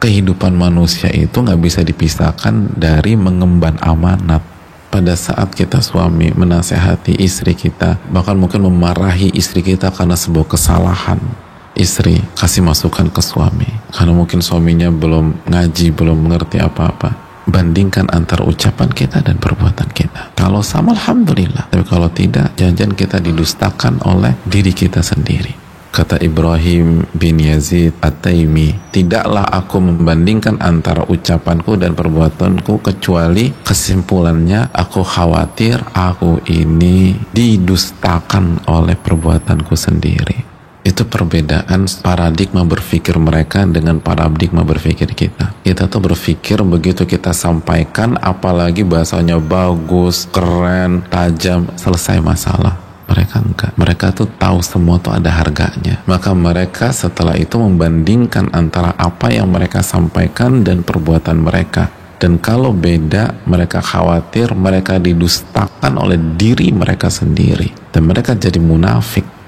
kehidupan manusia itu nggak bisa dipisahkan dari mengemban amanat. Pada saat kita suami menasehati istri kita bahkan mungkin memarahi istri kita karena sebuah kesalahan istri kasih masukan ke suami. Karena mungkin suaminya belum ngaji belum mengerti apa-apa. Bandingkan antara ucapan kita dan perbuatan kita. Kalau sama Alhamdulillah. Tapi kalau tidak jangan kita didustakan oleh diri kita sendiri Kata Ibrahim bin Yazid At-Taimi, tidaklah aku membandingkan antara ucapanku dan perbuatanku kecuali kesimpulannya aku khawatir aku ini didustakan oleh perbuatanku sendiri. Itu perbedaan paradigma berpikir mereka dengan paradigma berpikir kita. Kita tuh berpikir begitu kita sampaikan apalagi bahasanya bagus, keren, tajam, selesai masalah mereka enggak. Mereka tuh tahu semua tuh ada harganya. Maka mereka setelah itu membandingkan antara apa yang mereka sampaikan dan perbuatan mereka. Dan kalau beda, mereka khawatir mereka didustakan oleh diri mereka sendiri. Dan mereka jadi munafik